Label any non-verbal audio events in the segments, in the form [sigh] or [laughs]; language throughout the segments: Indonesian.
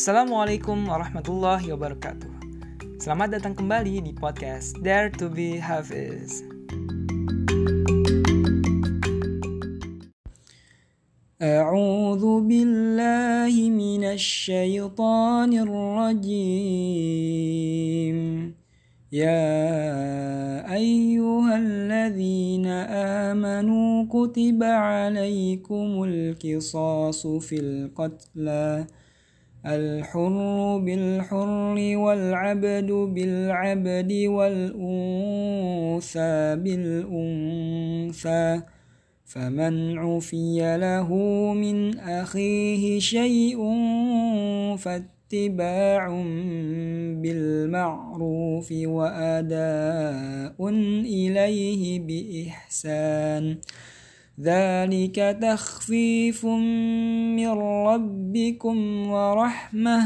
Assalamualaikum warahmatullahi wabarakatuh. Selamat datang kembali di podcast Dare to be Hafiz. أعوذ بالله من الشيطان الرجيم يا أيها الذين آمنوا كتب عليكم القصاص في القتلى الحر بالحر والعبد بالعبد والأنثى بالأنثى فمن عفي له من أخيه شيء فاتباع بالمعروف وأداء إليه بإحسان. ذلك تخفيف من ربكم ورحمة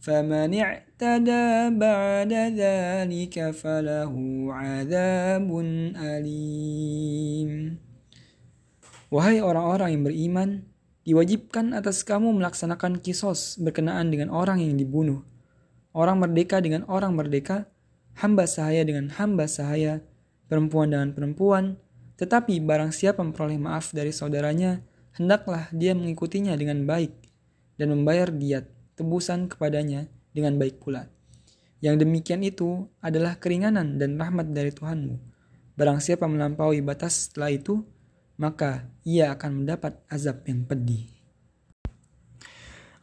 فمن اعتدى بعد ذلك فله عذاب أليم Wahai orang-orang yang beriman, diwajibkan atas kamu melaksanakan kisos berkenaan dengan orang yang dibunuh, orang merdeka dengan orang merdeka, hamba sahaya dengan hamba sahaya, perempuan dengan perempuan, tetapi barang siapa memperoleh maaf dari saudaranya, hendaklah dia mengikutinya dengan baik dan membayar diat tebusan kepadanya dengan baik pula. Yang demikian itu adalah keringanan dan rahmat dari Tuhanmu. Barang siapa melampaui batas setelah itu, maka ia akan mendapat azab yang pedih.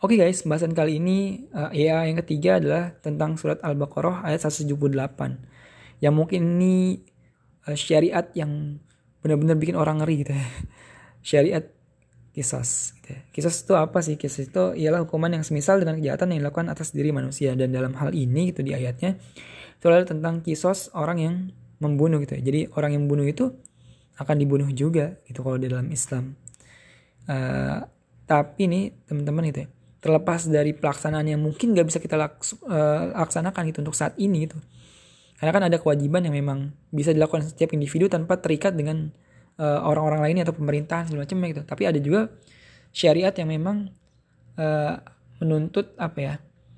Oke okay guys, pembahasan kali ini uh, ya yang ketiga adalah tentang surat Al-Baqarah ayat 178. Yang mungkin ini uh, syariat yang benar-benar bikin orang ngeri gitu. Ya [laughs] syariat kisas gitu ya. kisas itu apa sih? Kisas itu ialah hukuman yang semisal dengan kejahatan yang dilakukan atas diri manusia. Dan dalam hal ini gitu di ayatnya itu adalah tentang kisos orang yang membunuh gitu ya. Jadi orang yang membunuh itu akan dibunuh juga gitu kalau di dalam Islam. Uh, tapi nih teman-teman gitu ya terlepas dari pelaksanaan yang mungkin gak bisa kita uh, laksanakan gitu untuk saat ini gitu karena kan ada kewajiban yang memang bisa dilakukan setiap individu tanpa terikat dengan uh, orang-orang lainnya atau pemerintahan segala macam gitu. Tapi ada juga syariat yang memang uh, menuntut apa ya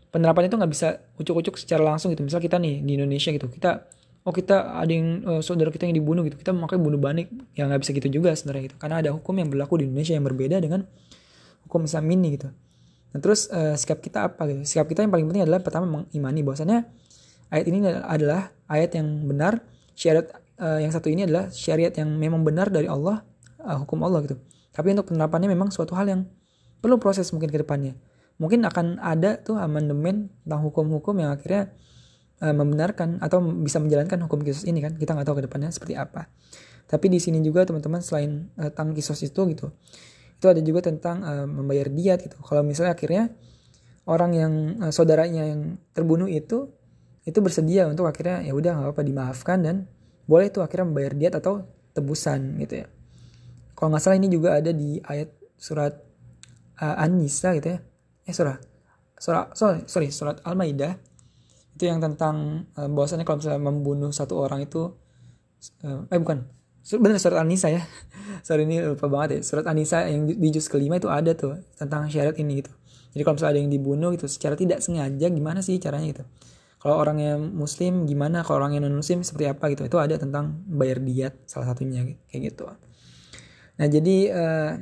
penerapan itu nggak bisa ucuk-ucuk secara langsung gitu. Misal kita nih di Indonesia gitu, kita oh kita ada yang uh, saudara kita yang dibunuh gitu, kita memakai bunuh banik, ya nggak bisa gitu juga sebenarnya gitu. Karena ada hukum yang berlaku di Indonesia yang berbeda dengan hukum Islam ini gitu. Nah terus uh, sikap kita apa gitu? Sikap kita yang paling penting adalah pertama mengimani bahwasanya ayat ini adalah ayat yang benar, syariat uh, yang satu ini adalah syariat yang memang benar dari Allah, uh, hukum Allah gitu. Tapi untuk penerapannya memang suatu hal yang perlu proses mungkin ke depannya. Mungkin akan ada tuh amandemen tentang hukum-hukum yang akhirnya uh, membenarkan atau bisa menjalankan hukum kisos ini kan. Kita nggak tahu ke depannya seperti apa. Tapi di sini juga teman-teman selain uh, tentang kisos itu gitu, itu ada juga tentang uh, membayar diat gitu. Kalau misalnya akhirnya orang yang uh, saudaranya yang terbunuh itu itu bersedia untuk akhirnya ya udah nggak apa-apa dimaafkan dan boleh itu akhirnya membayar diet atau tebusan gitu ya. Kalau nggak salah ini juga ada di ayat surat uh, An-Nisa gitu ya. Eh surah surah sorry, sorry surat Al-Maidah itu yang tentang uh, bahwasannya kalau misalnya membunuh satu orang itu uh, eh bukan benar surat An-Nisa ya. [laughs] Sorry ini lupa banget ya. Surat An-Nisa yang di juz kelima itu ada tuh tentang syarat ini gitu. Jadi kalau misalnya ada yang dibunuh gitu secara tidak sengaja gimana sih caranya gitu kalau orang yang muslim gimana? Kalau orang yang non muslim seperti apa gitu? Itu ada tentang bayar diat salah satunya kayak gitu. Nah jadi uh,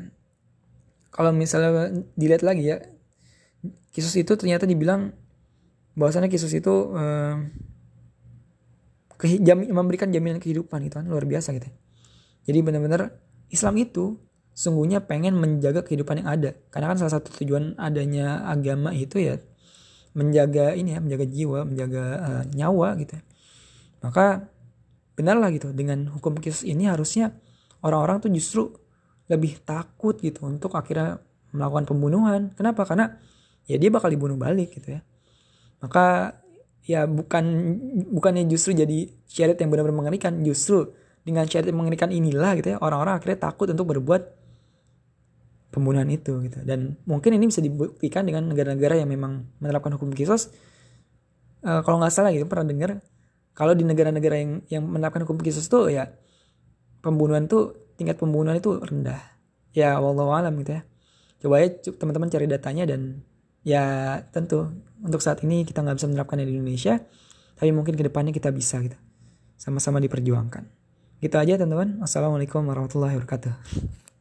kalau misalnya dilihat lagi ya kisus itu ternyata dibilang bahwasannya kisus itu uh, memberikan jaminan kehidupan gitu kan luar biasa gitu jadi benar-benar Islam itu sungguhnya pengen menjaga kehidupan yang ada. Karena kan salah satu tujuan adanya agama itu ya menjaga ini ya menjaga jiwa menjaga uh, nyawa gitu ya. maka benarlah gitu dengan hukum kisos ini harusnya orang-orang tuh justru lebih takut gitu untuk akhirnya melakukan pembunuhan. Kenapa? Karena ya dia bakal dibunuh balik gitu ya. Maka ya bukan bukannya justru jadi syariat yang benar-benar mengerikan justru dengan syariat yang mengerikan inilah gitu ya orang-orang akhirnya takut untuk berbuat pembunuhan itu gitu. Dan mungkin ini bisa dibuktikan dengan negara-negara yang memang menerapkan hukum kisos. Uh, kalau nggak salah gitu pernah dengar kalau di negara-negara yang yang menerapkan hukum kisos tuh ya pembunuhan tuh tingkat pembunuhan itu rendah. Ya wallahu alam gitu ya. Coba ya teman-teman cari datanya dan ya tentu untuk saat ini kita nggak bisa menerapkannya di Indonesia tapi mungkin ke depannya kita bisa gitu. Sama-sama diperjuangkan. Gitu aja teman-teman. Assalamualaikum warahmatullahi wabarakatuh